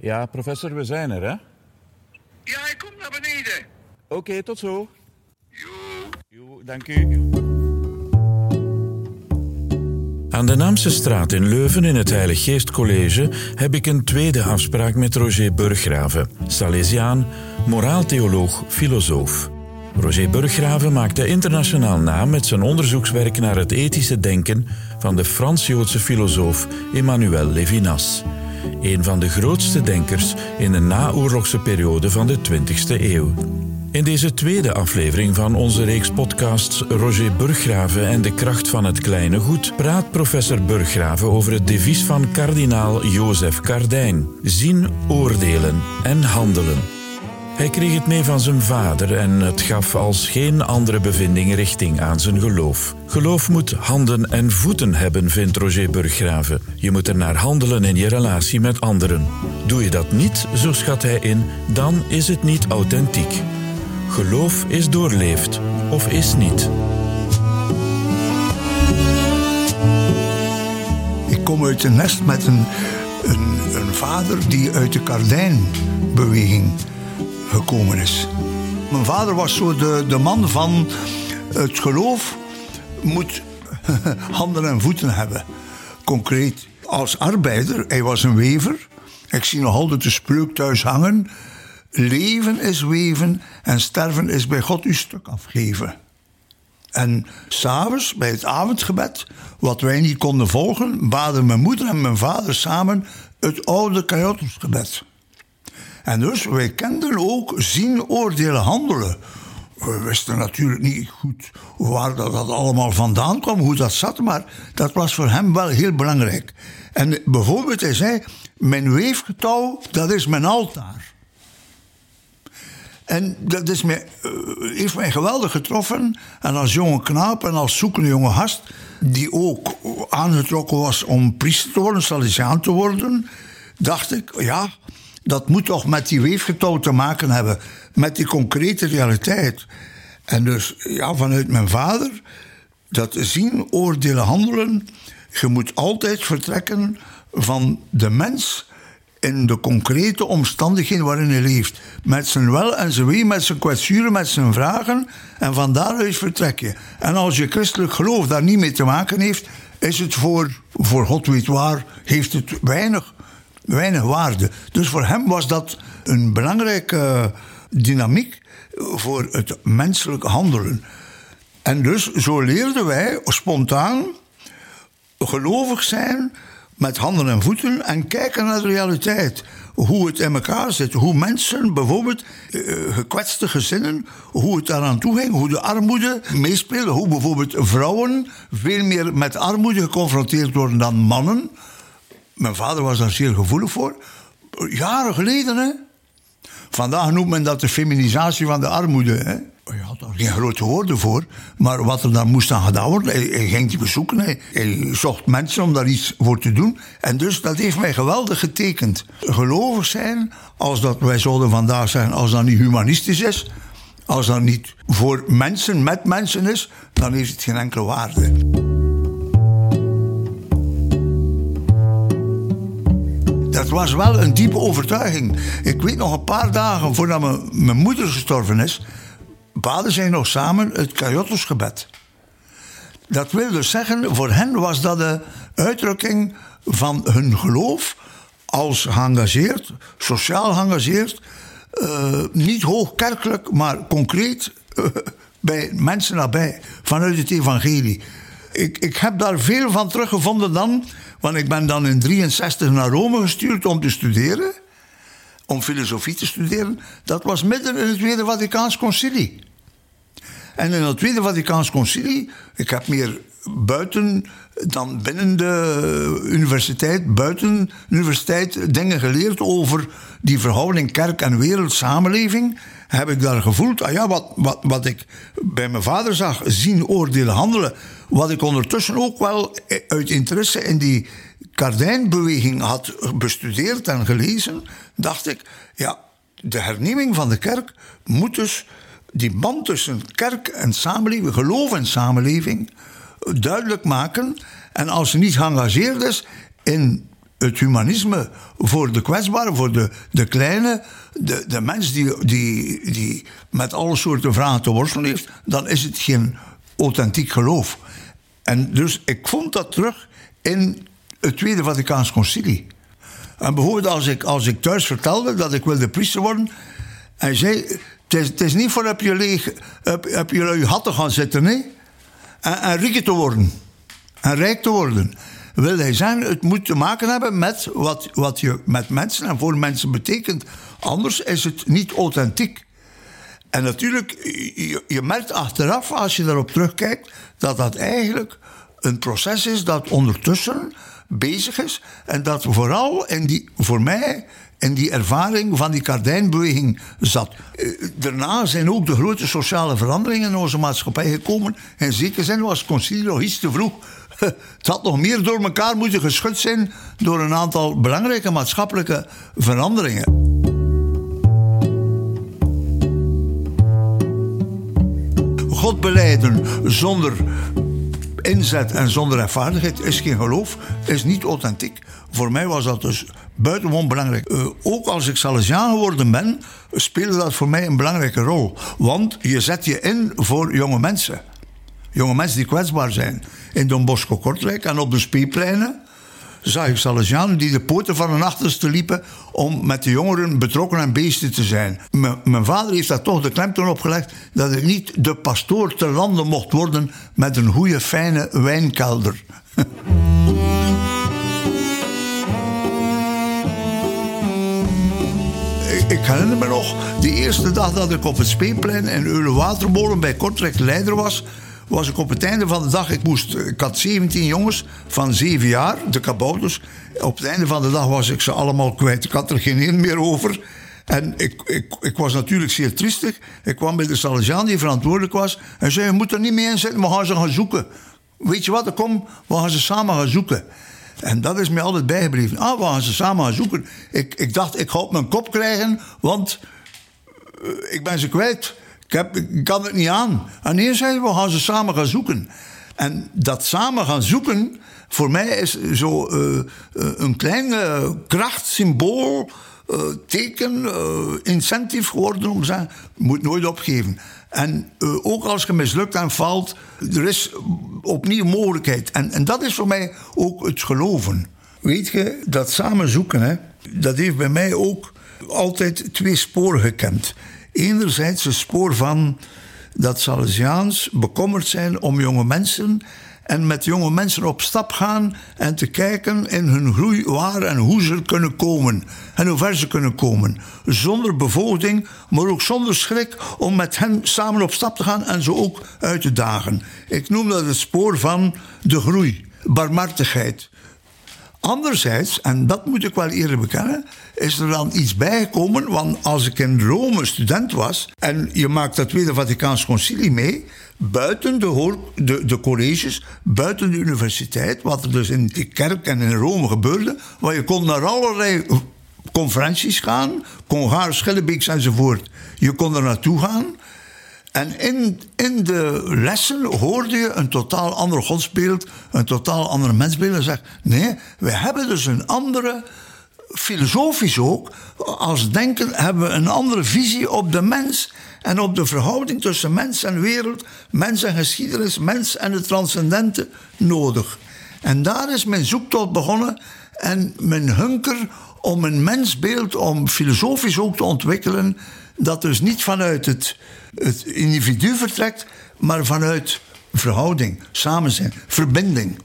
Ja, professor, we zijn er, hè? Ja, ik kom naar beneden. Oké, tot zo. Jo. Jo, dank u. Aan de Naamse straat in Leuven in het Heilig Geest College heb ik een tweede afspraak met Roger Burggraven, Salesiaan, moraaltheoloog, filosoof. Roger Burggraven maakte internationaal naam met zijn onderzoekswerk naar het ethische denken van de Frans-Joodse filosoof Emmanuel Levinas. Een van de grootste denkers in de naoorlogse periode van de 20e eeuw. In deze tweede aflevering van onze reeks podcasts Roger Burggraven en de kracht van het kleine goed praat professor Burggraven over het devies van kardinaal Jozef Kardijn: zien, oordelen en handelen. Hij kreeg het mee van zijn vader en het gaf als geen andere bevinding richting aan zijn geloof. Geloof moet handen en voeten hebben, vindt Roger Burggraven. Je moet er naar handelen in je relatie met anderen. Doe je dat niet, zo schat hij in, dan is het niet authentiek. Geloof is doorleefd of is niet. Ik kom uit een nest met een, een, een vader die uit de Kardijnbeweging gekomen is. Mijn vader was zo de, de man van het geloof moet handen en voeten hebben. Concreet, als arbeider, hij was een wever. Ik zie nog altijd de spreuk thuis hangen. Leven is weven en sterven is bij God uw stuk afgeven. En s'avonds, bij het avondgebed, wat wij niet konden volgen, baden mijn moeder en mijn vader samen het oude Kajottersgebed. En dus, wij kenden ook zien, oordelen, handelen. We wisten natuurlijk niet goed waar dat, dat allemaal vandaan kwam, hoe dat zat, maar dat was voor hem wel heel belangrijk. En bijvoorbeeld, hij zei: Mijn weefgetouw, dat is mijn altaar. En dat is mij, eh, heeft mij geweldig getroffen. En als jonge knaap en als zoekende jonge gast, die ook aangetrokken was om priester te worden, salesiaan te worden, dacht ik, ja, dat moet toch met die weefgetouw te maken hebben, met die concrete realiteit. En dus, ja, vanuit mijn vader, dat zien, oordelen, handelen, je moet altijd vertrekken van de mens in de concrete omstandigheden waarin hij leeft. Met zijn wel en zijn wee, met zijn kwetsuren, met zijn vragen. En van daaruit vertrek je. En als je christelijk geloof daar niet mee te maken heeft, is het voor, voor God weet waar, heeft het weinig, weinig waarde. Dus voor hem was dat een belangrijke dynamiek voor het menselijk handelen. En dus zo leerden wij spontaan gelovig zijn met handen en voeten en kijken naar de realiteit. Hoe het in elkaar zit. Hoe mensen, bijvoorbeeld eh, gekwetste gezinnen, hoe het daaraan toe ging. Hoe de armoede meespeelde. Hoe bijvoorbeeld vrouwen veel meer met armoede geconfronteerd worden dan mannen. Mijn vader was daar zeer gevoelig voor. Jaren geleden, hè. Vandaag noemt men dat de feminisatie van de armoede. Hè? Je had daar geen grote woorden voor. Maar wat er dan moest aan gedaan worden, hij, hij ging die bezoeken. Hij, hij, zocht mensen om daar iets voor te doen. En dus dat heeft mij geweldig getekend. Gelovig zijn, als dat wij zouden vandaag zeggen, als dat niet humanistisch is. Als dat niet voor mensen, met mensen is, dan heeft het geen enkele waarde. Dat was wel een diepe overtuiging. Ik weet nog een paar dagen voordat mijn, mijn moeder gestorven is, baden zij nog samen het Kajottesgebed. Dat wil dus zeggen, voor hen was dat de uitdrukking van hun geloof als geëngageerd, sociaal geëngageerd, uh, niet hoogkerkelijk, maar concreet uh, bij mensen nabij, vanuit het evangelie. Ik, ik heb daar veel van teruggevonden dan want ik ben dan in 63 naar Rome gestuurd om te studeren. Om filosofie te studeren. Dat was midden in het Tweede Vaticaans Concilie. En in het Tweede Vaticaans Concilie, ik heb meer buiten dan binnen de universiteit, buiten de universiteit, dingen geleerd over die verhouding kerk en wereld, samenleving. Heb ik daar gevoeld, ah ja, wat, wat, wat ik bij mijn vader zag, zien, oordelen, handelen. Wat ik ondertussen ook wel uit interesse in die Kardijnbeweging had bestudeerd en gelezen, dacht ik, ja, de hernieuwing van de kerk moet dus die band tussen kerk en samenleving, geloof en samenleving, duidelijk maken. En als ze niet geëngageerd is in het humanisme voor de kwetsbaren, voor de, de kleine, de, de mens die, die, die met alle soorten vragen te worstelen heeft, dan is het geen authentiek geloof. En dus ik vond dat terug in het Tweede Vaticaans Concilie. En bijvoorbeeld als ik, als ik thuis vertelde dat ik wilde priester worden, hij zei: Het is, niet voor op je, leeg, op, je lui hatten gaan zitten, nee. En, en rijk te worden. En rijk te worden. Wil hij zeggen, het moet te maken hebben met wat, wat je met mensen en voor mensen betekent. Anders is het niet authentiek. En natuurlijk, je, merkt achteraf, als je daarop terugkijkt, dat dat eigenlijk een proces is dat ondertussen bezig is. En dat vooral in die, voor mij in die ervaring van die kardijnbeweging zat. Eh, Daarna zijn ook de grote sociale veranderingen in onze maatschappij gekomen. In zekere zin was het nog iets te vroeg. Het had nog meer door elkaar moeten geschud zijn door een aantal belangrijke maatschappelijke veranderingen. God beleiden zonder inzet en zonder rechtvaardigheid is geen geloof, is niet authentiek. Voor mij was dat dus buitengewoon belangrijk. Uh, ook als ik Salesiaan geworden ben, speelde dat voor mij een belangrijke rol. Want je zet je in voor jonge mensen. Jonge mensen die kwetsbaar zijn. In Don Bosco Kortrijk en op de speepleinen zag ik Salesianen die de poten van hun achterste liepen om met de jongeren betrokken en beesten te zijn. Mijn vader heeft daar toch de klemtoon opgelegd dat ik niet de pastoor te landen mocht worden met een goede, fijne wijnkelder. ik herinner me nog, de eerste dag dat ik op het Speeplein in Eulenwatermolen bij Kortrijk leider was, was ik op het einde van de dag, ik, moest, ik had 17 jongens van 7 jaar, de kabouters. Op het einde van de dag was ik ze allemaal kwijt. Ik had er geen één meer over. En ik, ik, ik was natuurlijk zeer triestig. Ik kwam bij de Salesiaan die verantwoordelijk was. En zei, je moet er niet mee inzetten, we gaan ze gaan zoeken. Weet je wat, kom, we gaan ze samen gaan zoeken. En dat is mij altijd bijgebleven. Ah, we gaan ze samen gaan zoeken. Ik, ik dacht, ik ga op mijn kop krijgen, want uh, ik ben ze kwijt. Ik, heb, kan het niet aan. En zei we gaan ze samen gaan zoeken. En dat samen gaan zoeken, voor mij is zo uh, een klein uh, krachtsymbool, teken, incentief geworden om te moet nooit opgeven. En ook als je mislukt en valt, er is opnieuw mogelijkheid. En, en dat is voor mij ook het geloven. Weet je, dat samen zoeken, hè, dat heeft bij mij ook altijd twee sporen gekend enerzijds het spoor van dat Salesiaans bekommerd zijn om jonge mensen en met jonge mensen op stap gaan en te kijken in hun groei waar en hoe ze kunnen komen en hoe ver ze kunnen komen. Zonder bevolking, maar ook zonder schrik om met hen samen op stap te gaan en ze ook uit te dagen. Ik noem dat het spoor van de groei, barmhartigheid. Anderzijds, en dat moet ik wel eerlijk bekennen, is er dan iets bijgekomen. Want als ik in Rome student was en je maakt dat Tweede Vaticaans Concilie mee, buiten de, de, de, colleges, buiten de universiteit, wat er dus in de kerk en in Rome gebeurde, waar je kon naar allerlei conferenties gaan, kon gaan, Schillebeeks enzovoort. Je kon er naartoe gaan. En in, in de lessen hoorde je een totaal ander godsbeeld, een totaal andere mensbeeld. En zeg, nee, we hebben dus een andere, filosofisch ook, als denken hebben we een andere visie op de mens en op de verhouding tussen mens en wereld, mens en geschiedenis, mens en het transcendente nodig. En daar is mijn zoektocht begonnen en mijn hunker om een mensbeeld, om filosofisch ook te ontwikkelen, dat dus niet vanuit het, het individu vertrekt, maar vanuit verhouding, samen zijn, verbinding.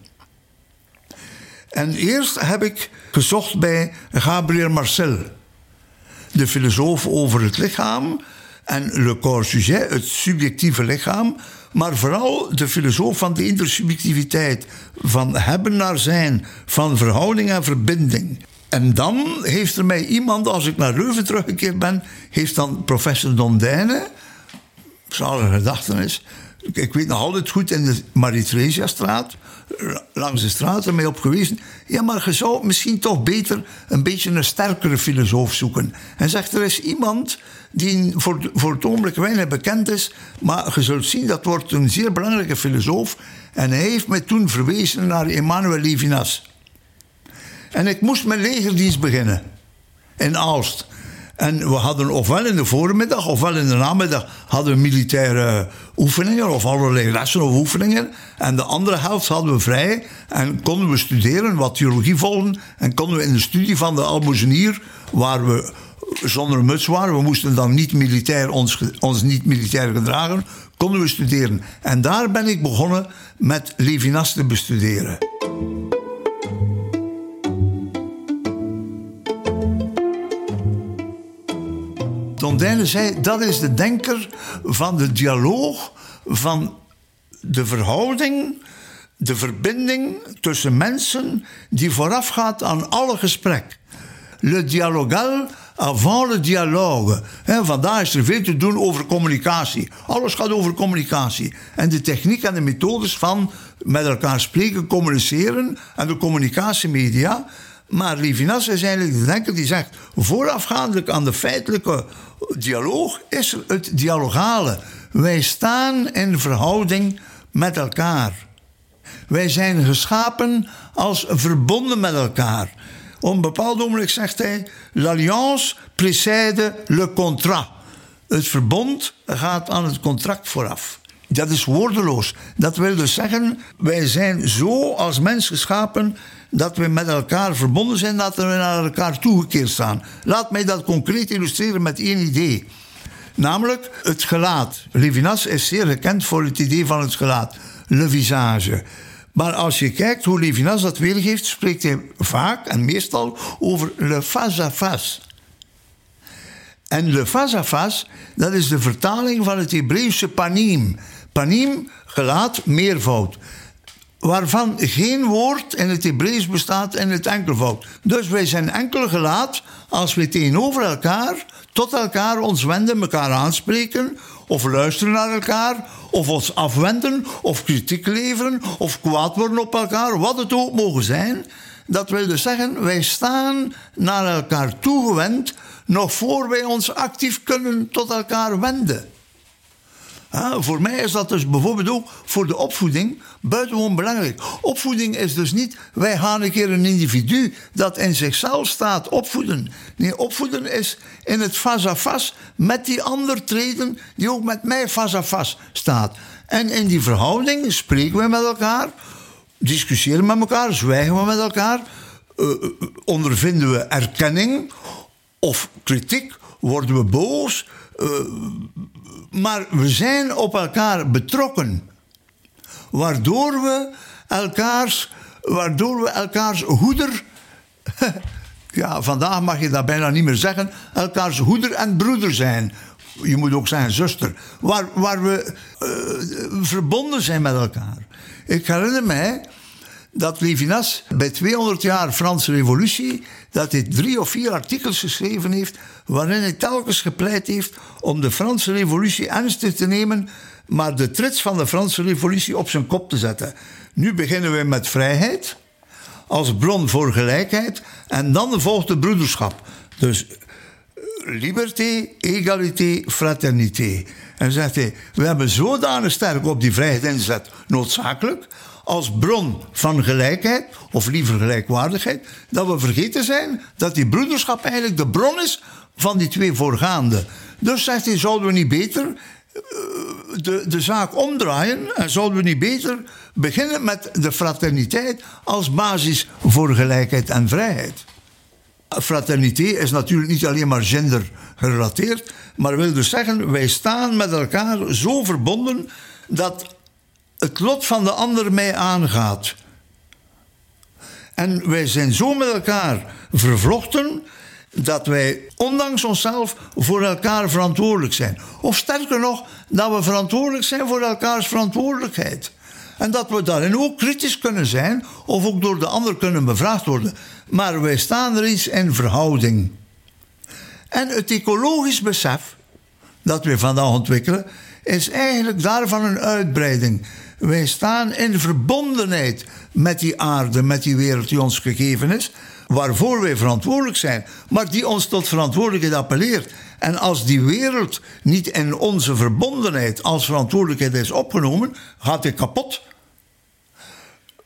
En eerst heb ik gezocht bij Gabriel Marcel, de filosoof over het lichaam en le corps sujet, het subjectieve lichaam, maar vooral de filosoof van de intersubjectiviteit, van hebben naar zijn, van verhouding en verbinding. En dan heeft er mij iemand, als ik naar Leuven teruggekeerd ben, heeft dan professor Dondijne, zalige gedachtenis, ik weet nog altijd goed in de Marie-Theresia-straat, langs de straat, mij op gewezen. Ja, maar je zou misschien toch beter een beetje een sterkere filosoof zoeken. En zegt, er is iemand die voor, voor het ogenblik weinig bekend is, maar je zult zien, dat wordt een zeer belangrijke filosoof. En hij heeft mij toen verwezen naar Emmanuel Levinas. En ik moest mijn legerdienst beginnen in Aalst. En we hadden ofwel in de voormiddag ofwel in de namiddag hadden we militaire oefeningen of allerlei lessen of oefeningen. En de andere helft hadden we vrij en konden we studeren, wat theologie volgen. En konden we in de studie van de Almozenier, waar we zonder muts waren, we moesten dan niet militair ons, ons niet militair gedragen, konden we studeren. En daar ben ik begonnen met Levinas te bestuderen. Tondijne zei, dat is de denker van de dialoog, van de verhouding, de verbinding tussen mensen die voorafgaat aan alle gesprek. Le dialogal avant le dialogue. Vandaag is er veel te doen over communicatie. Alles gaat over communicatie. En de techniek en de methodes van met elkaar spreken, communiceren en de communicatiemedia. Maar Levinas is eigenlijk de denker die zegt: voorafgaandelijk aan de feitelijke dialoog is het dialogale. Wij staan in verhouding met elkaar. Wij zijn geschapen als verbonden met elkaar. Op een bepaald ogenblik zegt hij: L'alliance précède le contrat. Het verbond gaat aan het contract vooraf. Dat is woordeloos. Dat wil dus zeggen, wij zijn zo als mens geschapen dat we met elkaar verbonden zijn, dat we naar elkaar toegekeerd staan. Laat mij dat concreet illustreren met één idee. Namelijk het gelaat. Levinas is zeer gekend voor het idee van het gelaat, le visage. Maar als je kijkt hoe Levinas dat weergeeft, spreekt hij vaak en meestal over le face-à-face. En le face-à-face, dat is de vertaling van het Hebreeuwse panim. Panim, gelaat, meervoud. Waarvan geen woord in het Hebreeuws bestaat in het enkelvoud. Dus wij zijn enkel gelaat als we tegenover elkaar, tot elkaar ons wenden, elkaar aanspreken, of luisteren naar elkaar, of ons afwenden, of kritiek leveren, of kwaad worden op elkaar, wat het ook mogen zijn. Dat wil dus zeggen, wij staan naar elkaar toegewend, nog voor wij ons actief kunnen tot elkaar wenden. Voor mij is dat dus bijvoorbeeld ook voor de opvoeding buitengewoon belangrijk. Opvoeding is dus niet, wij gaan een keer een individu dat in zichzelf staat opvoeden. Nee, opvoeden is in het face-à-face met die ander treden die ook met mij face-à-face staat. En in die verhouding spreken we met elkaar, discussiëren met elkaar, zwijgen we met elkaar, eh, eh, ondervinden we erkenning of kritiek, worden we boos. eh, maar we zijn op elkaar betrokken. Waardoor we elkaars, waardoor we elkaars hoeder. Ja, vandaag mag je dat bijna niet meer zeggen. Elkaars hoeder en broeder zijn. Je moet ook zeggen zuster. Waar, waar we eh, verbonden zijn met elkaar. Ik herinner mij dat Levinas bij 200 jaar Franse Revolutie dat hij drie of vier artikels geschreven heeft waarin hij telkens gepleit heeft om de Franse Revolutie ernstig te nemen, maar de trits van de Franse Revolutie op zijn kop te zetten. Nu beginnen we met vrijheid als bron voor gelijkheid en dan volgt de broederschap. Dus liberté, égalité, fraternité. En zegt hij, we hebben zodanig sterk op die vrijheid ingezet, noodzakelijk, als bron van gelijkheid, of liever gelijkwaardigheid, dat we vergeten zijn dat die broederschap eigenlijk de bron is van die twee voorgaande. Dus zegt hij, zouden we niet beter eh, de, de zaak omdraaien en zouden we niet beter beginnen met de fraterniteit als basis voor gelijkheid en vrijheid? Fraternité is natuurlijk niet alleen maar gender gerelateerd, maar wil dus zeggen, wij staan met elkaar zo verbonden dat het lot van de ander mij aangaat. En wij zijn zo met elkaar vervlochten dat wij ondanks onszelf voor elkaar verantwoordelijk zijn. Of sterker nog, dat we verantwoordelijk zijn voor elkaars verantwoordelijkheid. En dat we daarin ook kritisch kunnen zijn, of ook door de ander kunnen bevraagd worden. Maar wij staan er iets in verhouding. En het ecologisch besef dat we vandaag ontwikkelen, is eigenlijk daarvan een uitbreiding. Wij staan in verbondenheid met die aarde, met die wereld die ons gegeven is, waarvoor wij verantwoordelijk zijn, maar die ons tot verantwoordelijkheid appelleert. En als die wereld niet in onze verbondenheid als verantwoordelijkheid is opgenomen, gaat die kapot.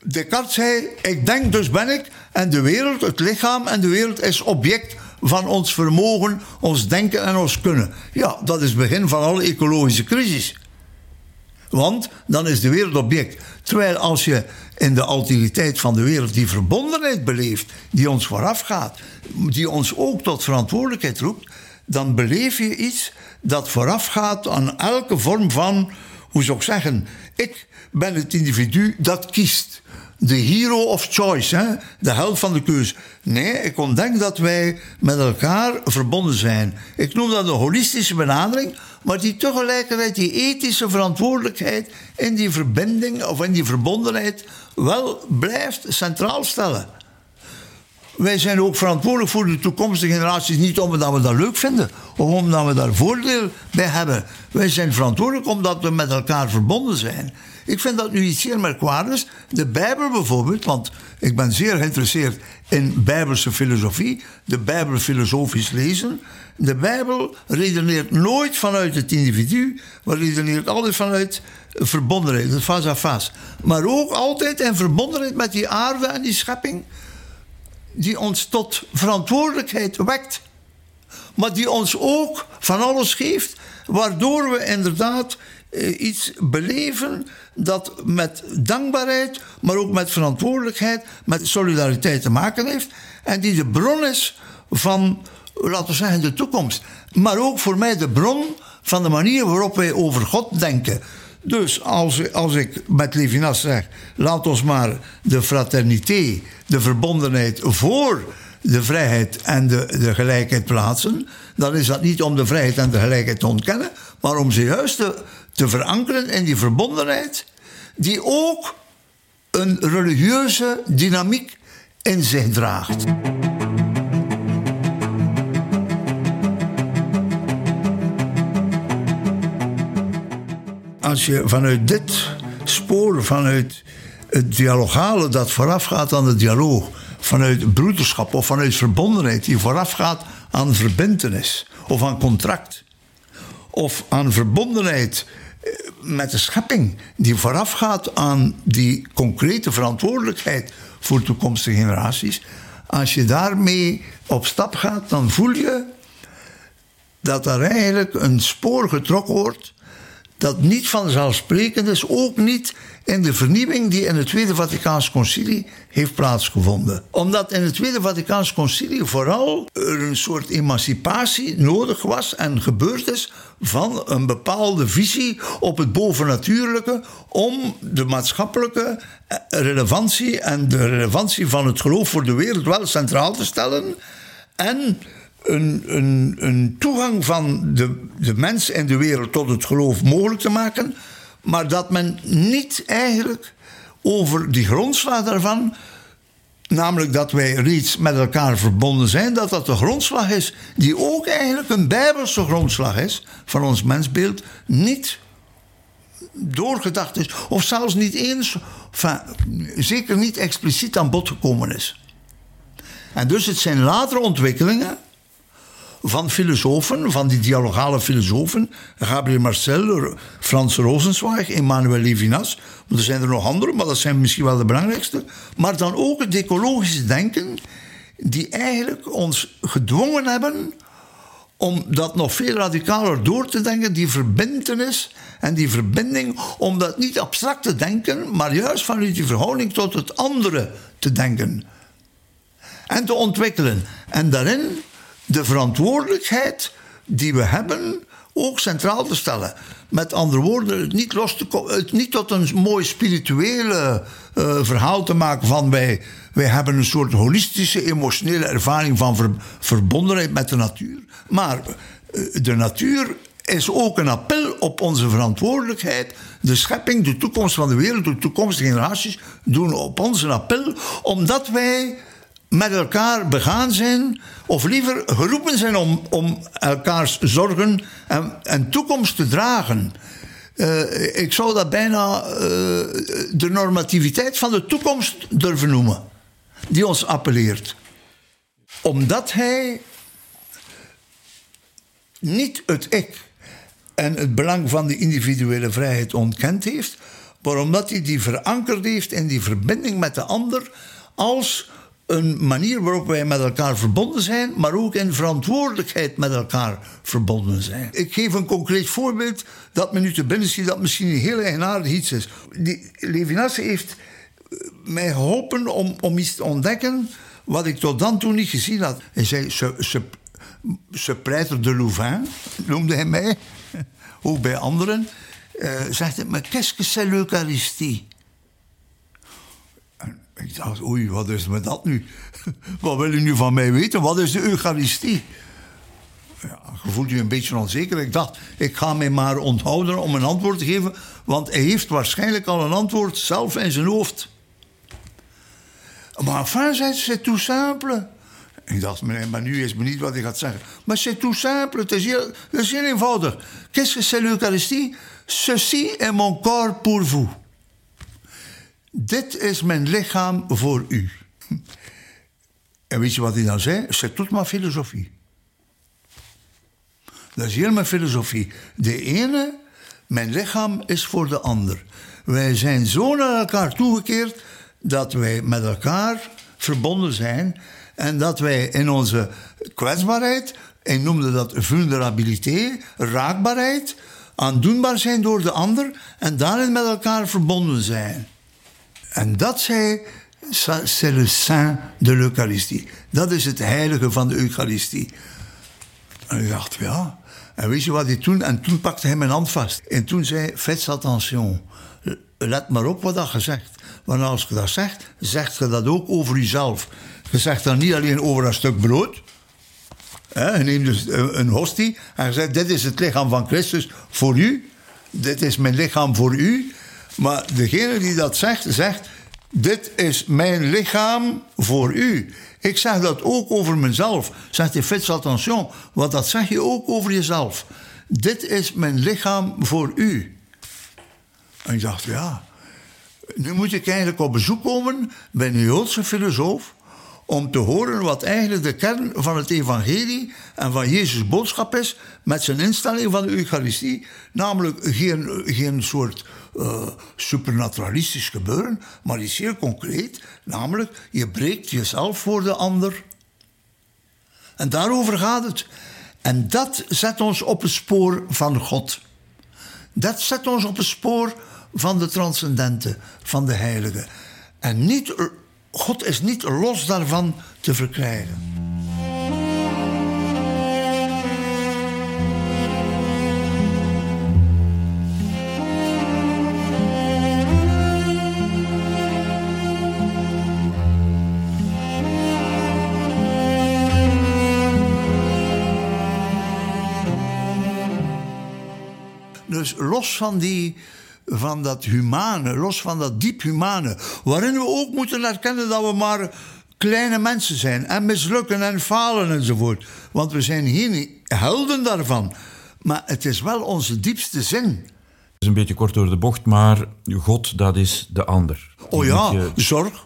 Descartes zei: Ik denk, dus ben ik. En de wereld, het lichaam en de wereld is object van ons vermogen, ons denken en ons kunnen. Ja, dat is het begin van alle ecologische crisis. Want dan is de wereld object. Terwijl als je in de alteriteit van de wereld die verbondenheid beleeft, die ons voorafgaat, die ons ook tot verantwoordelijkheid roept, dan beleef je iets dat voorafgaat aan elke vorm van, hoe zou ik zeggen, ik ben het individu dat kiest. De hero of choice, hè? de held van de keus. Nee, ik ontdek dat wij met elkaar verbonden zijn. Ik noem dat een holistische benadering, maar die tegelijkertijd die ethische verantwoordelijkheid in die verbinding of in die verbondenheid wel blijft centraal stellen. Wij zijn ook verantwoordelijk voor de toekomstige generaties, niet omdat we dat leuk vinden of omdat we daar voordeel bij hebben. Wij zijn verantwoordelijk omdat we met elkaar verbonden zijn. Ik vind dat nu iets zeer merkwaardigs. De Bijbel bijvoorbeeld, want ik ben zeer geïnteresseerd in Bijbelse filosofie, de Bijbel filosofisch lezen. De Bijbel redeneert nooit vanuit het individu, maar redeneert altijd vanuit verbondenheid, het face à face. Maar ook altijd in verbondenheid met die aarde en die schepping, die ons tot verantwoordelijkheid wekt. Maar die ons ook van alles geeft, waardoor we inderdaad iets beleven dat met dankbaarheid, maar ook met verantwoordelijkheid, met solidariteit te maken heeft. En die de bron is van, laten we zeggen, de toekomst. Maar ook voor mij de bron van de manier waarop wij over God denken. Dus als, als ik met Levinas zeg, laat ons maar de fraternité, de verbondenheid voor de vrijheid en de, de gelijkheid plaatsen, dan is dat niet om de vrijheid en de gelijkheid te ontkennen, maar om ze juist te, te verankeren in die verbondenheid, die ook een religieuze dynamiek in zich draagt. Als je vanuit dit spoor, vanuit het dialogale dat voorafgaat aan de dialoog, vanuit broederschap of vanuit verbondenheid die voorafgaat aan verbintenis of aan contract of aan verbondenheid met de schepping die voorafgaat aan die concrete verantwoordelijkheid voor toekomstige generaties. Als je daarmee op stap gaat, dan voel je dat er eigenlijk een spoor getrokken wordt dat niet vanzelfsprekend is, ook niet in de vernieuwing die in het Tweede Vaticaans Concilie heeft plaatsgevonden. Omdat in het Tweede Vaticaans Concilie vooral er een soort emancipatie nodig was en gebeurd is van een bepaalde visie op het bovennatuurlijke om de maatschappelijke relevantie en de relevantie van het geloof voor de wereld wel centraal te stellen en een, een, een toegang van de, de mens en de wereld tot het geloof mogelijk te maken, maar dat men niet eigenlijk over die grondslag daarvan, namelijk dat wij reeds met elkaar verbonden zijn, dat dat de grondslag is, die ook eigenlijk een bijbelse grondslag is van ons mensbeeld, niet doorgedacht is, of zelfs niet eens, zeker niet expliciet aan bod gekomen is. En dus het zijn latere ontwikkelingen van filosofen, van die dialogale filosofen. Gabriel Marcel, Frans Rosenzweig, Emmanuel Levinas. Er zijn er nog andere, maar dat zijn misschien wel de belangrijkste. Maar dan ook het ecologische denken, die eigenlijk ons gedwongen hebben om dat nog veel radicaler door te denken, die verbindenis en die verbinding, om dat niet abstract te denken, maar juist vanuit die verhouding tot het andere te denken en te ontwikkelen. En daarin de verantwoordelijkheid die we hebben ook centraal te stellen. Met andere woorden, het niet, los te, het niet tot een mooi spirituele uh, verhaal te maken van wij, wij hebben een soort holistische emotionele ervaring van ver, verbondenheid met de natuur. Maar uh, de natuur is ook een appel op onze verantwoordelijkheid. De schepping, de toekomst van de wereld, de toekomstige generaties doen op ons een appel, omdat wij met elkaar begaan zijn, of liever geroepen zijn om, om elkaars zorgen en, en toekomst te dragen. Uh, ik zou dat bijna uh, de normativiteit van de toekomst durven noemen, die ons appelleert. Omdat hij niet het ik en het belang van de individuele vrijheid ontkend heeft, maar omdat hij die verankerd heeft in die verbinding met de ander als een manier waarop wij met elkaar verbonden zijn, maar ook in verantwoordelijkheid met elkaar verbonden zijn. Ik geef een concreet voorbeeld dat me nu te binnen schiet, dat misschien een heel eigenaardig iets is. Die Levinas heeft eh, mij geholpen om, om iets te ontdekken wat ik tot dan toe niet gezien had. Hij zei, ze, ze, de Louvain, noemde hij mij, ook bij anderen. Uh, zegt hij, maar qu'est-ce que c'est l'Eucharistie? Ik dacht, oei, wat is met dat nu? wat wil u nu van mij weten? Wat is de Eucharistie? Ja, je voelt je een beetje onzeker. Ik dacht, ik ga mij maar onthouden om een antwoord te geven, want hij heeft waarschijnlijk al een antwoord zelf in zijn hoofd. Maar enfin, zei c'est tout simple. Ik dacht, meneer, maar nu is me niet wat hij gaat zeggen. Maar c'est tout simple, het is heel, het is heel eenvoudig. Qu'est-ce que c'est l'Eucharistie? Ceci est mon corps pour vous. Dit is mijn lichaam voor u. En weet je wat hij dan zei? C'est toute ma philosophie. Dat is mijn filosofie. De ene, mijn lichaam is voor de ander. Wij zijn zo naar elkaar toegekeerd dat wij met elkaar verbonden zijn en dat wij in onze kwetsbaarheid, en noemde dat vulnerabiliteit, raakbaarheid, aandoenbaar zijn door de ander en daarin met elkaar verbonden zijn. En dat zei, c'est le saint de l'Eucharistie. Dat is het heilige van de Eucharistie. En ik dacht, ja. En weet je wat hij toen? En toen pakte hij mijn hand vast. En toen zei, faites attention. Let maar op wat dat gezegd. Want als je dat zegt, zegt je dat ook over jezelf. Je zegt dat niet alleen over een stuk brood. je neemt dus een hostie en je zegt: Dit is het lichaam van Christus voor u. Dit is mijn lichaam voor u. Maar degene die dat zegt, zegt: Dit is mijn lichaam voor u. Ik zeg dat ook over mezelf. Zegt hij: Fits attention, want dat zeg je ook over jezelf. Dit is mijn lichaam voor u. En ik dacht: Ja. Nu moet ik eigenlijk op bezoek komen bij een Joodse filosoof om te horen wat eigenlijk de kern van het evangelie en van Jezus' boodschap is met zijn instelling van de Eucharistie. Namelijk geen, geen soort uh, supernaturalistisch gebeuren, maar iets heel concreet. Namelijk, je breekt jezelf voor de ander. En daarover gaat het. En dat zet ons op het spoor van God. Dat zet ons op het spoor van de transcendente, van de heilige. En niet God is niet los daarvan te verkrijgen. Dus los van die van dat humane, los van dat diep humane, waarin we ook moeten erkennen dat we maar kleine mensen zijn en mislukken en falen enzovoort. Want we zijn geen helden daarvan. Maar het is wel onze diepste zin. Het is een beetje kort door de bocht, maar God, dat is de ander. Oh ja, zorg,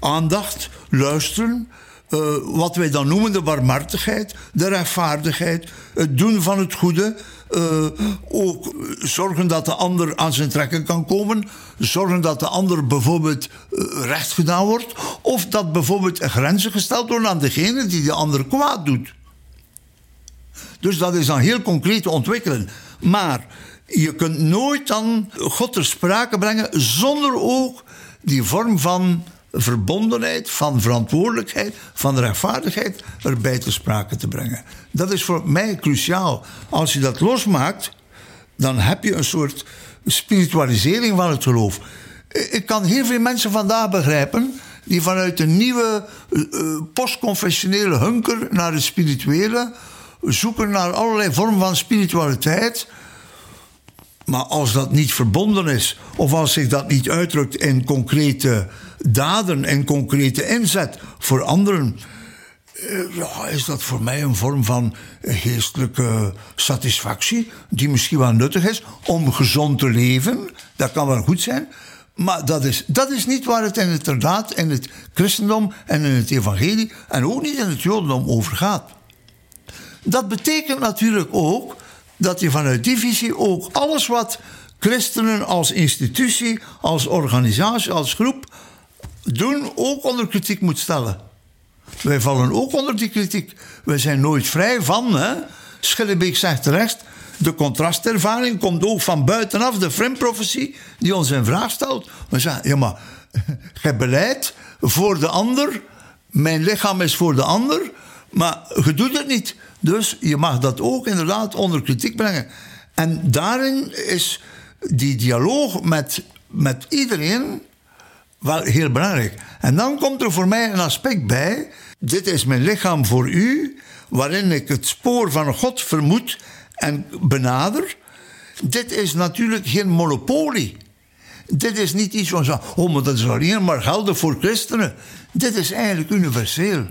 aandacht, luisteren. Uh, wat wij dan noemen de barmhartigheid, de rechtvaardigheid, het doen van het goede, uh, ook zorgen dat de ander aan zijn trekken kan komen. Zorgen dat de ander bijvoorbeeld uh, recht gedaan wordt. Of dat bijvoorbeeld grenzen gesteld worden aan degene die de ander kwaad doet. Dus dat is dan heel concreet te ontwikkelen. Maar je kunt nooit dan God ter sprake brengen zonder ook die vorm van verbondenheid, van verantwoordelijkheid, van rechtvaardigheid erbij te sprake te brengen. Dat is voor mij cruciaal. Als je dat losmaakt, dan heb je een soort spiritualisering van het geloof. Ik kan heel veel mensen vandaag begrijpen die vanuit een nieuwe uh, postconfessionele hunker naar het spirituele zoeken naar allerlei vormen van spiritualiteit. Maar als dat niet verbonden is, of als zich dat niet uitdrukt in concrete daden en concrete inzet voor anderen, eh, ja, is dat voor mij een vorm van geestelijke satisfactie, die misschien wel nuttig is om gezond te leven. Dat kan wel goed zijn. Maar dat is, dat is niet waar het in het inderdaad in het christendom en in het evangelie en ook niet in het jodendom over gaat. Dat betekent natuurlijk ook dat je vanuit die visie ook alles wat christenen als institutie, als organisatie, als groep doen, ook onder kritiek moet stellen. Wij vallen ook onder die kritiek. We zijn nooit vrij van. Hè? Schillebeek zegt terecht. De contrastervaring komt ook van buitenaf, de fremprofetie, die ons in vraag stelt. We zeggen, ja, maar je beleid voor de ander. Mijn lichaam is voor de ander. Maar je doet het niet. Dus je mag dat ook inderdaad onder kritiek brengen. En daarin is die dialoog met, met iedereen wel heel belangrijk. En dan komt er voor mij een aspect bij. Dit is mijn lichaam voor u, waarin ik het spoor van God vermoed en benader. Dit is natuurlijk geen monopolie. Dit is niet iets van zo, oh, maar dat is alleen maar geldig voor christenen. Dit is eigenlijk universeel.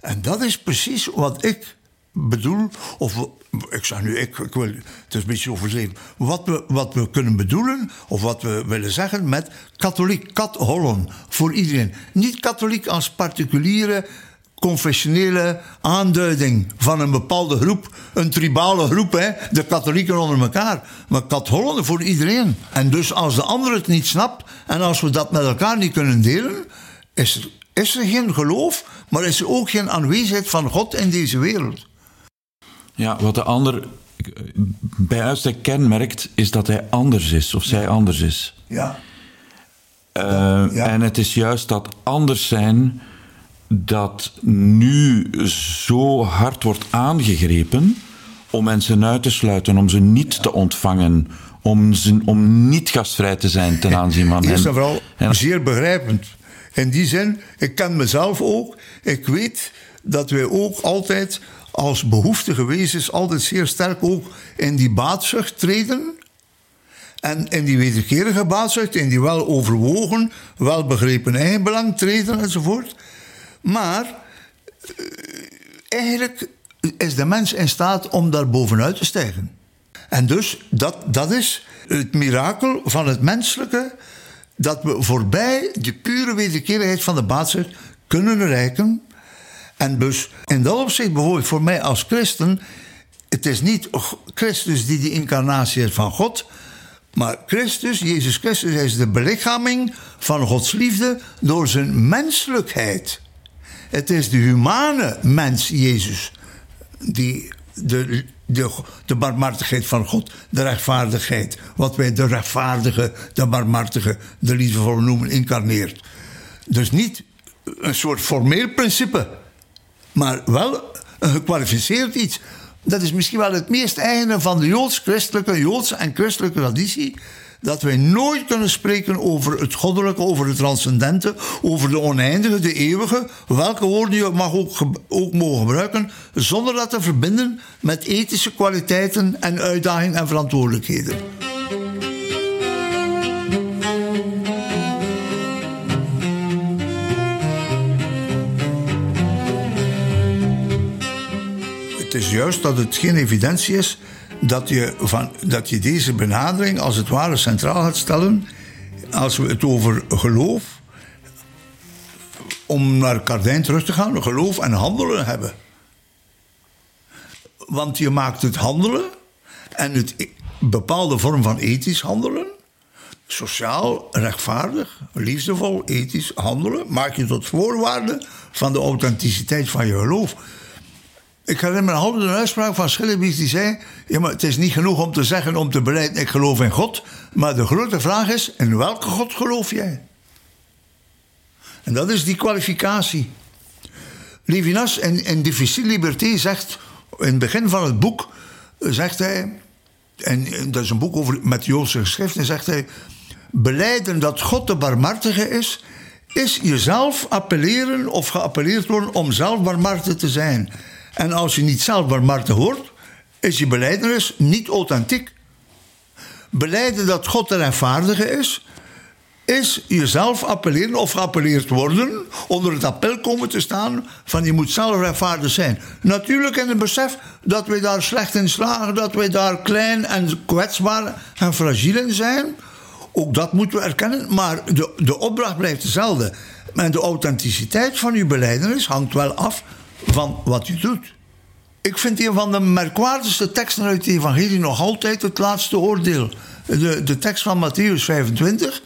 En dat is precies wat ik bedoel, of ik zeg nu, ik, ik wil, het is een beetje overdreven, wat we, wat we kunnen bedoelen, of wat we willen zeggen met katholiek, kat Holland, voor iedereen. Niet katholiek als particuliere, confessionele aanduiding van een bepaalde groep, een tribale groep, hè, de katholieken onder elkaar, maar kat Holland voor iedereen. En dus als de ander het niet snapt, en als we dat met elkaar niet kunnen delen, is er, is er geen geloof, maar is er ook geen aanwezigheid van God in deze wereld. Ja, wat de ander bij uitstek kenmerkt, is dat hij anders is of zij anders is. Ja. Uh, Ja. En het is juist dat anders zijn dat nu zo hard wordt aangegrepen om mensen uit te sluiten, om ze niet te ontvangen, om, ze, om niet gastvrij te zijn ten aanzien van Eerst en hen. vooral En- zeer begrijpend. In die zin, ik ken mezelf ook. Ik weet dat wij ook altijd als behoeftige wezens altijd zeer sterk ook in die baatzucht treden. En in die wederkerige baatzucht, in die wel overwogen, wel begrepen eigenbelang treden enzovoort. Maar eh, eigenlijk is de mens in staat om daar bovenuit te stijgen. En dus, dat, dat is het mirakel van het menselijke, dat we voorbij de pure wederkerigheid van de baatzucht kunnen reiken. En dus, in dat opzicht bijvoorbeeld voor mij als christen, het is niet Christus die de incarnatie is van God, maar Christus, Jezus Christus, is de belichaming van Gods liefde door zijn menselijkheid. Het is de humane mens, Jezus, die de, de, de barmhartigheid van God, de rechtvaardigheid, wat wij de rechtvaardige, de barmhartige, de liefdevolle noemen, incarneert. Dus niet een soort formeel principe, maar wel een gekwalificeerd iets. Dat is misschien wel het meest eigene van de joods-christelijke, joodse en christelijke traditie. Dat wij nooit kunnen spreken over het goddelijke, over het transcendente, over de oneindige, de eeuwige. Welke woorden je mag ook, ook mogen gebruiken, zonder dat te verbinden met ethische kwaliteiten en uitdagingen en verantwoordelijkheden. Het is juist dat het geen evidentie is dat je, van, dat je deze benadering als het ware centraal gaat stellen als we het over geloof, om naar Cardijn terug te gaan, geloof en handelen hebben. Want je maakt het handelen en het e- bepaalde vorm van ethisch handelen, sociaal, rechtvaardig, liefdevol, ethisch handelen, maak je tot voorwaarde van de authenticiteit van je geloof. Ik herinner me altijd een uitspraak van Schillebeek die zei... Ja, maar het is niet genoeg om te zeggen, om te beleiden... ik geloof in God. Maar de grote vraag is, in welke God geloof jij? En dat is die kwalificatie. Levinas in, in Difficile Liberté zegt... in het begin van het boek zegt hij... en dat is een boek over, met Joodse geschriften... zegt hij... beleiden dat God de barmhartige is... is jezelf appelleren of geappelleerd worden... om zelf barmhartig te zijn... En als je niet zelf barmhartig wordt, is je beleidenis niet authentiek. Beleiden dat God de rechtvaardige is, is jezelf appelleren of geappelleerd worden, onder het appel komen te staan van je moet zelf rechtvaardig zijn. Natuurlijk in het besef dat wij daar slecht in slagen, dat wij daar klein en kwetsbaar en fragiel in zijn. Ook dat moeten we erkennen, maar de, de opdracht blijft dezelfde. En de authenticiteit van uw beleidenis hangt wel af van wat u doet. Ik vind een van de merkwaardigste teksten uit de evangelie nog altijd het laatste oordeel. De, de tekst van Matthäus 25,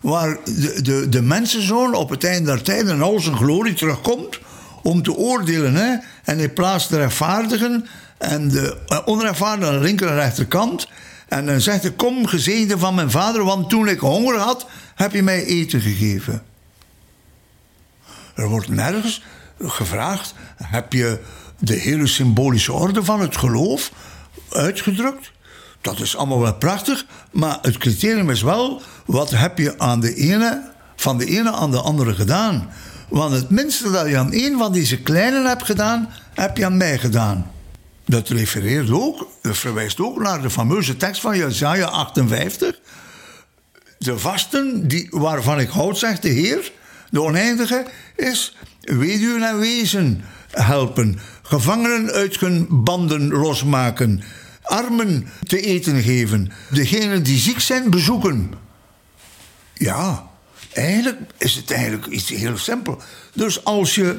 waar de, de, de mensenzoon op het einde der tijden in al zijn glorie terugkomt om te oordelen. Hè? En hij plaatst de rechtvaardigen en de eh, onrechtvaardigen aan de linker en rechterkant. En dan zegt hij, kom gezegende van mijn vader, want toen ik honger had, heb je mij eten gegeven. Er wordt nergens gevraagd, heb je de hele symbolische orde van het geloof uitgedrukt? Dat is allemaal wel prachtig, maar het criterium is wel, wat heb je aan de ene, van de ene aan de andere gedaan? Want het minste dat je aan een van deze kleinen hebt gedaan, heb je aan mij gedaan. Dat refereert ook, dat verwijst ook naar de fameuze tekst van Jesaja 58. De vasten die, waarvan ik houd, zegt de Heer, de oneindige, is weduwen en wezen helpen, gevangenen uit hun banden losmaken, armen te eten geven, degenen die ziek zijn bezoeken. Ja, eigenlijk is het eigenlijk iets heel simpel. Dus als je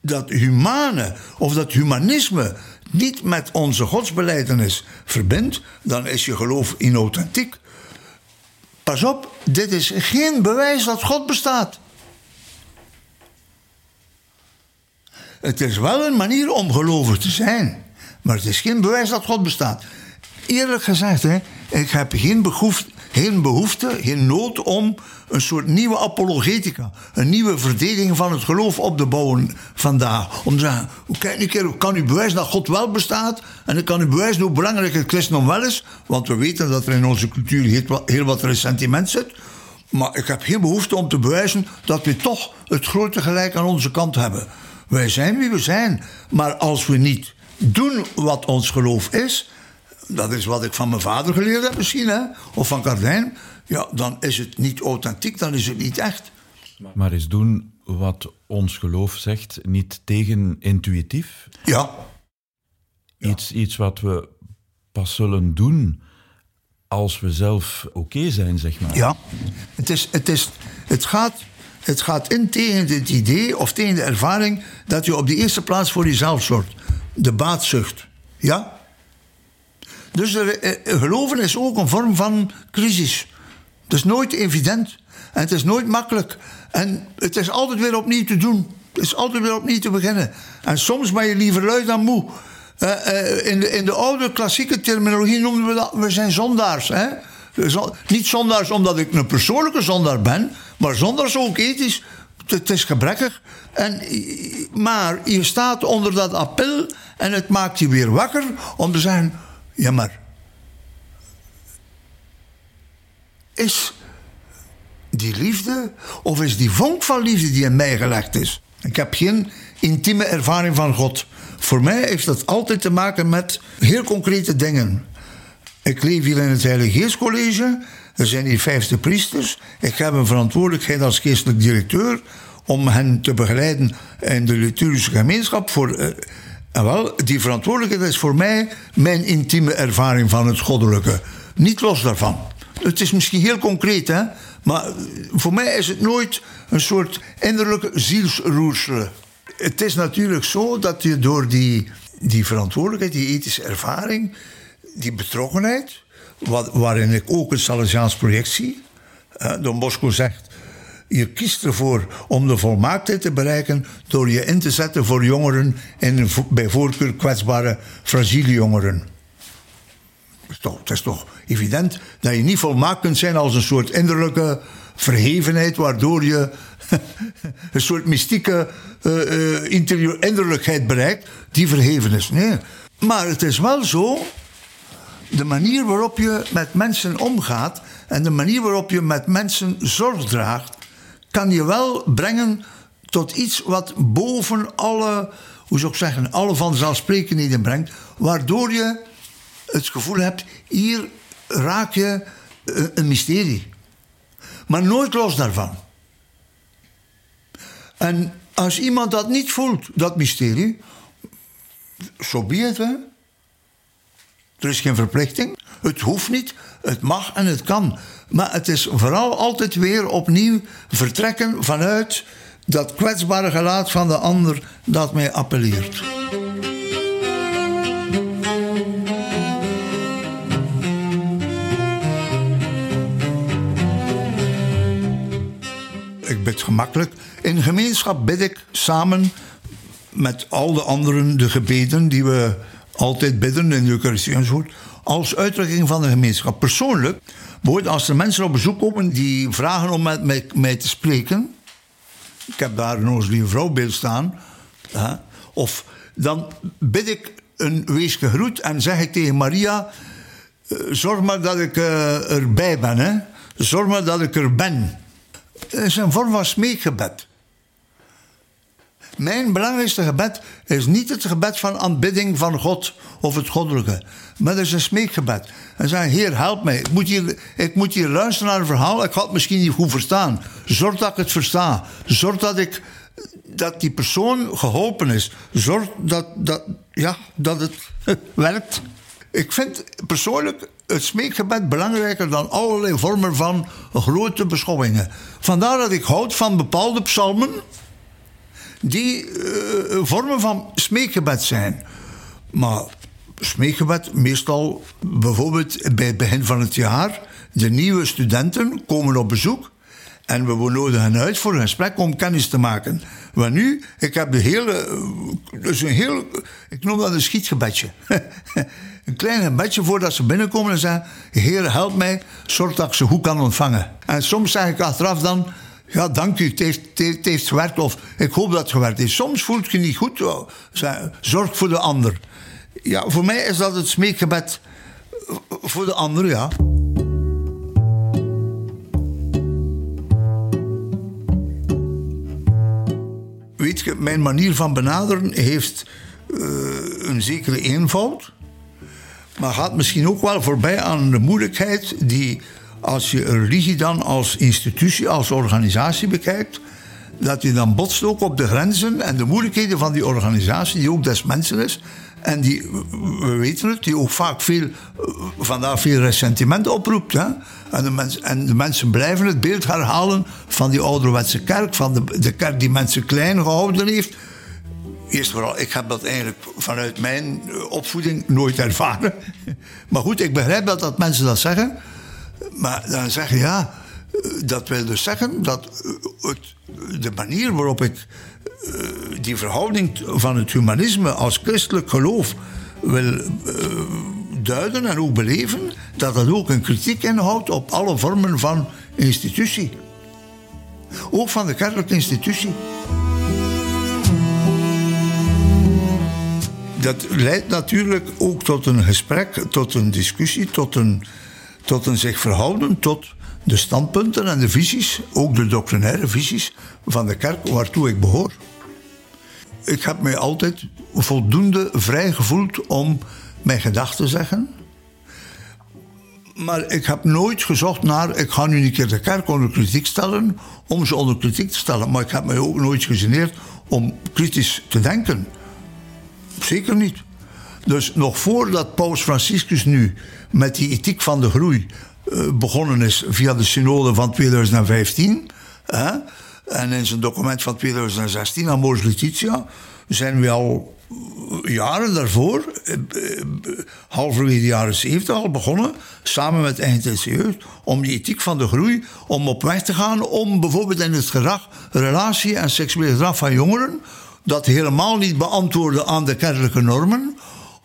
dat humane of dat humanisme niet met onze godsbeleidenis verbindt, dan is je geloof inauthentiek. Pas op, dit is geen bewijs dat God bestaat. Het is wel een manier om gelovig te zijn, maar het is geen bewijs dat God bestaat. Eerlijk gezegd, hè, ik heb geen behoefte, geen behoefte, geen nood om een soort nieuwe apologetica, een nieuwe verdediging van het geloof op te bouwen vandaag. Om te zeggen, kijk een keer, kan u bewijzen dat God wel bestaat en ik kan u bewijzen hoe belangrijk het christendom wel is, want we weten dat er in onze cultuur heel wat ressentiment zit. Maar ik heb geen behoefte om te bewijzen dat we toch het grote gelijk aan onze kant hebben. Wij zijn wie we zijn, maar als we niet doen wat ons geloof is, dat is wat ik van mijn vader geleerd heb misschien, hè? of van Cardijn. Ja, dan is het niet authentiek, dan is het niet echt. Maar is doen wat ons geloof zegt niet tegenintuïtief? Ja. Iets, iets wat we pas zullen doen als we zelf oké zijn, zeg maar. Ja, het, is, het, is, het, gaat, het gaat in tegen het idee of tegen de ervaring dat je op de eerste plaats voor jezelf zorgt. De baatzucht. Ja? Dus er, eh, geloven is ook een vorm van crisis. Het is nooit evident. En het is nooit makkelijk. En het is altijd weer opnieuw te doen. Het is altijd weer opnieuw te beginnen. En soms ben je liever lui dan moe. Uh, in, de, in de oude klassieke terminologie noemen we dat... we zijn zondaars. Hè? Niet zondaars omdat ik een persoonlijke zondaar ben... maar zondaars ook ethisch. Het is gebrekkig. En, maar je staat onder dat appel... en het maakt je weer wakker om te zeggen... ja, maar is die liefde of is die vonk van liefde die in mij gelegd is? Ik heb geen intieme ervaring van God. Voor mij heeft dat altijd te maken met heel concrete dingen. Ik leef hier in het Heilige Geestcollege. Er zijn hier vijfde priesters. Ik heb een verantwoordelijkheid als geestelijk directeur om hen te begeleiden in de liturgische gemeenschap. Voor, uh, en wel, die verantwoordelijkheid is voor mij mijn intieme ervaring van het goddelijke. Niet los daarvan. Het is misschien heel concreet, hè? maar voor mij is het nooit een soort innerlijke zielsroerselen. Het is natuurlijk zo dat je door die, die verantwoordelijkheid, die ethische ervaring, die betrokkenheid, wat, waarin ik ook een Salesiaans project zie. Don Bosco zegt, je kiest ervoor om de volmaaktheid te bereiken door je in te zetten voor jongeren en bij voorkeur kwetsbare, fragiele jongeren. Het is, toch, het toch evident dat je niet volmaakt kunt zijn als een soort innerlijke verhevenheid, waardoor je een soort mystieke uh, innerlijkheid bereikt, die verheven is. Nee. Maar het is wel zo, de manier waarop je met mensen omgaat en de manier waarop je met mensen zorg draagt, kan je wel brengen tot iets wat boven alle, hoe zou ik zeggen, alle vanzelfsprekendheden brengt, waardoor je het gevoel hebt, hier raak je eh, een mysterie. Maar nooit los daarvan. En als iemand dat niet voelt, dat mysterie, zo be het, hè. Er is geen verplichting. Het hoeft niet, het mag en het kan. Maar het is vooral altijd weer opnieuw vertrekken vanuit dat kwetsbare gelaat van de ander dat mij appelleert. Ik bid gemakkelijk. In gemeenschap bid ik samen met al de anderen de gebeden die we altijd bidden in de Eucharistie enzovoort, als uitdrukking van de gemeenschap. Persoonlijk, als er mensen op bezoek komen die vragen om met mij, te spreken, ik heb daar een lieve vrouw beeld staan, hè, of dan bid ik een weesge groet en zeg ik tegen Maria, eh, zorg maar dat ik eh, erbij ben, hè. zorg maar dat ik er ben. Dat is een vorm van smeekgebed. Mijn belangrijkste gebed is niet het gebed van aanbidding van God of het goddelijke, maar dat is een smeekgebed. En zeg, Heer, help mij. Ik moet, hier, ik moet hier luisteren naar een verhaal. Ik had het misschien niet goed verstaan. Zorg dat ik het versta. Zorg dat, ik, dat die persoon geholpen is. Zorg dat, dat, ja, dat het werkt. Ik vind persoonlijk het smeekgebed belangrijker dan allerlei vormen van grote beschouwingen. Vandaar dat ik houd van bepaalde psalmen die uh, vormen van smeekgebed zijn. Maar smeekgebed, meestal bijvoorbeeld bij het begin van het jaar, de nieuwe studenten komen op bezoek en we nodigen hen uit voor een gesprek om kennis te maken. Maar nu, ik heb de hele, dus een heel, ik noem dat een schietgebedje. een klein gebedje voordat ze binnenkomen en zeggen: Heer, help mij, zorg dat ik ze goed kan ontvangen. En soms zeg ik achteraf dan ja, dank u, het heeft, gewerkt. Of ik hoop dat het gewerkt heeft. Soms voelt je niet goed. Zorg voor de ander. Ja, voor mij is dat het smeekgebed voor de ander, ja. Weet je, mijn manier van benaderen heeft uh, een zekere eenvoud. Maar gaat misschien ook wel voorbij aan de moeilijkheid die als je religie dan als institutie, als organisatie bekijkt, dat je dan botst ook op de grenzen en de moeilijkheden van die organisatie, die ook des mensen is. En die, we weten het, die ook vaak veel, vandaar veel ressentiment oproept. Hè? En, de mens, en de mensen blijven het beeld herhalen van die ouderwetse kerk, van de, de kerk die mensen klein gehouden heeft. Eerst vooral, ik heb dat eigenlijk vanuit mijn opvoeding nooit ervaren. Maar goed, ik begrijp dat, dat mensen dat zeggen. Maar dan zeg je ja, dat wil dus zeggen dat het, de manier waarop ik eh, die verhouding van het humanisme als christelijk geloof wil uh, duiden en ook beleven, dat dat ook een kritiek inhoudt op alle vormen van institutie. Ook van de kerkelijke institutie. Dat leidt natuurlijk ook tot een gesprek, tot een discussie, tot een tot een zich verhouden tot de standpunten en de visies, ook de doctrinaire visies van de kerk waartoe ik behoor. Ik heb mij altijd voldoende vrij gevoeld om mijn gedachten te zeggen. Maar ik heb nooit gezocht naar, ik ga nu een keer de kerk onder kritiek stellen, om ze onder kritiek te stellen. Maar ik heb mij ook nooit gegeneerd om kritisch te denken. Zeker niet. Dus nog voordat Paus Franciscus nu met die ethiek van de groei uh, begonnen is via de synode van 2015. Hè, en in zijn document van 2016, Amors Letitia, zijn we al jaren daarvoor, eh, eh, halverwege de jaren 70 al begonnen, samen met Jeugd, om die ethiek van de groei, om op weg te gaan, om bijvoorbeeld in het gedrag, relatie en seksueel gedrag van jongeren, dat helemaal niet beantwoorden aan de kerkelijke normen,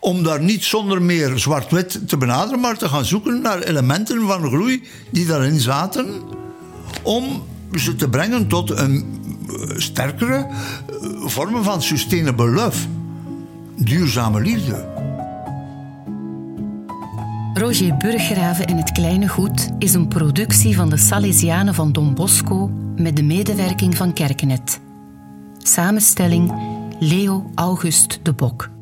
om daar niet zonder meer zwart-wit te benaderen, maar te gaan zoeken naar elementen van groei die daarin zaten, om ze te brengen tot een eh, sterkere eh, vorm van sustainable love, duurzame liefde. Roger Burggraven in het Kleine Goed is een productie van de Salesianen van Don Bosco met de medewerking van Kerkenet. Samenstelling Leo August de Bok.